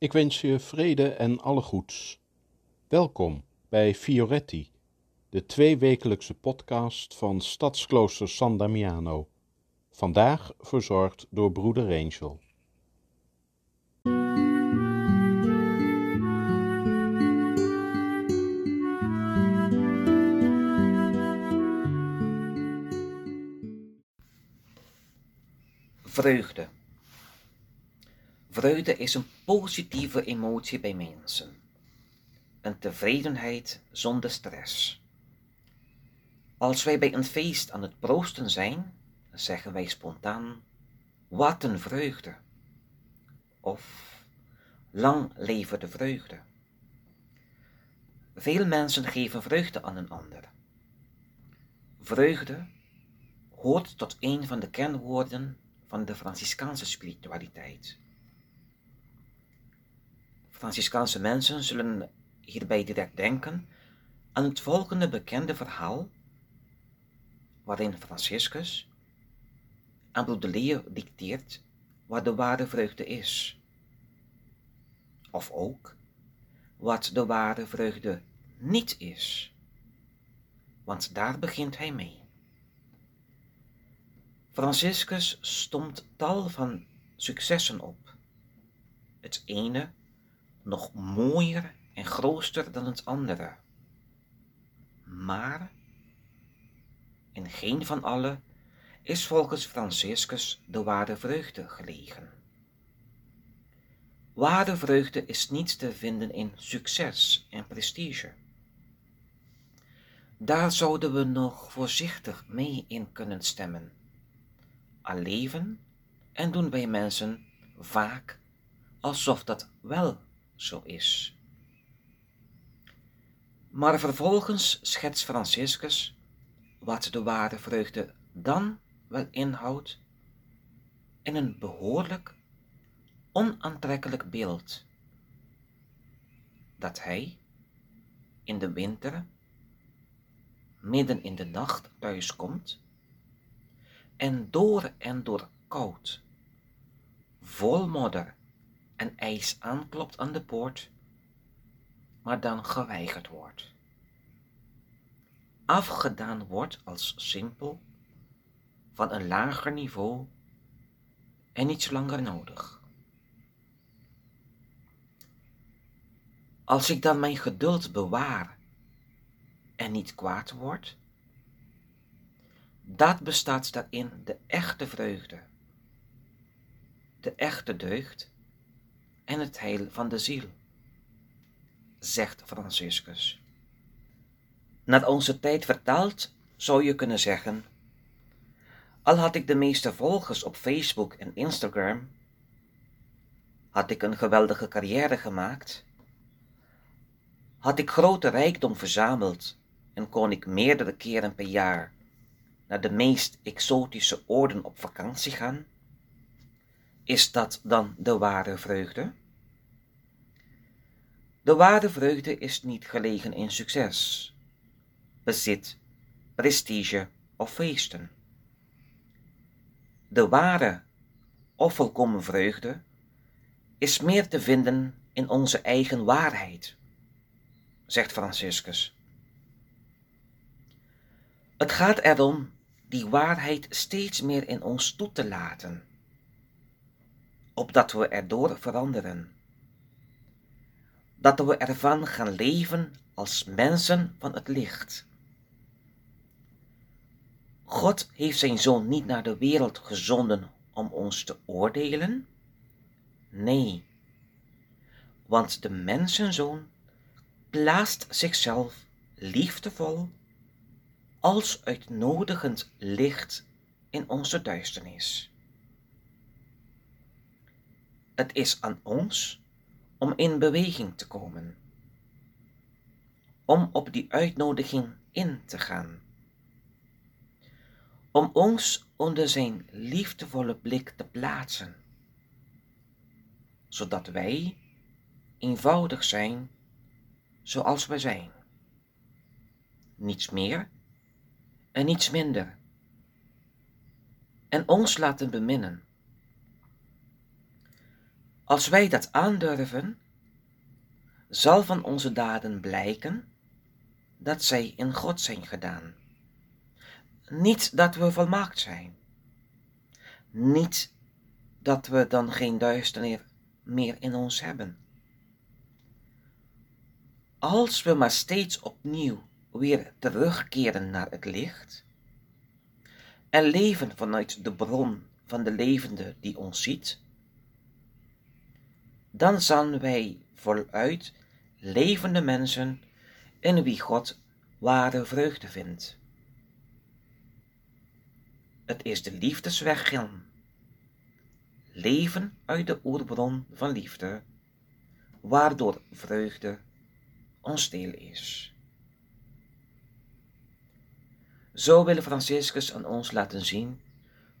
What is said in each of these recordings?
Ik wens je vrede en alle goeds. Welkom bij Fioretti, de tweewekelijkse podcast van Stadsklooster San Damiano. Vandaag verzorgd door broeder Angel. Vreugde. Vreugde is een positieve emotie bij mensen. Een tevredenheid zonder stress. Als wij bij een feest aan het proosten zijn, zeggen wij spontaan: Wat een vreugde! Of Lang leven de vreugde. Veel mensen geven vreugde aan een ander. Vreugde hoort tot een van de kernwoorden van de Franciscaanse spiritualiteit. Franciscaanse mensen zullen hierbij direct denken aan het volgende bekende verhaal, waarin Franciscus aan broeder dicteert wat de ware vreugde is. Of ook wat de ware vreugde niet is, want daar begint hij mee. Franciscus stond tal van successen op. Het ene nog mooier en groter dan het andere. Maar in geen van alle is volgens Franciscus de ware vreugde gelegen. Ware vreugde is niet te vinden in succes en prestige. Daar zouden we nog voorzichtig mee in kunnen stemmen al leven en doen wij mensen vaak alsof dat wel zo is. Maar vervolgens schetst Franciscus wat de ware vreugde dan wel inhoudt in een behoorlijk onaantrekkelijk beeld. Dat hij in de winter midden in de nacht thuiskomt en door en door koud, vol modder en ijs aanklopt aan de poort, maar dan geweigerd wordt. Afgedaan wordt als simpel, van een lager niveau en iets langer nodig. Als ik dan mijn geduld bewaar en niet kwaad word, dat bestaat daarin de echte vreugde, de echte deugd en het heil van de ziel, zegt Franciscus. Naar onze tijd vertaald zou je kunnen zeggen, al had ik de meeste volgers op Facebook en Instagram, had ik een geweldige carrière gemaakt, had ik grote rijkdom verzameld en kon ik meerdere keren per jaar naar de meest exotische oorden op vakantie gaan, is dat dan de ware vreugde? De ware vreugde is niet gelegen in succes, bezit, prestige of feesten. De ware of volkomen vreugde is meer te vinden in onze eigen waarheid, zegt Franciscus. Het gaat erom die waarheid steeds meer in ons toe te laten, opdat we erdoor veranderen. Dat we ervan gaan leven als mensen van het licht. God heeft zijn zoon niet naar de wereld gezonden om ons te oordelen. Nee, want de mensenzoon plaatst zichzelf liefdevol als uitnodigend licht in onze duisternis. Het is aan ons om in beweging te komen, om op die uitnodiging in te gaan, om ons onder zijn liefdevolle blik te plaatsen, zodat wij eenvoudig zijn zoals we zijn. Niets meer en niets minder. En ons laten beminnen. Als wij dat aandurven, zal van onze daden blijken dat zij in God zijn gedaan. Niet dat we volmaakt zijn. Niet dat we dan geen duisternis meer in ons hebben. Als we maar steeds opnieuw weer terugkeren naar het licht en leven vanuit de bron van de levende die ons ziet, dan zijn wij voluit levende mensen in wie God ware vreugde vindt. Het is de liefdesweg in. Leven uit de oerbron van liefde, waardoor vreugde ons deel is. Zo wil Franciscus aan ons laten zien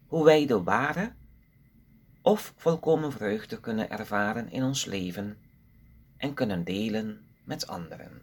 hoe wij de ware of volkomen vreugde kunnen ervaren in ons leven en kunnen delen met anderen.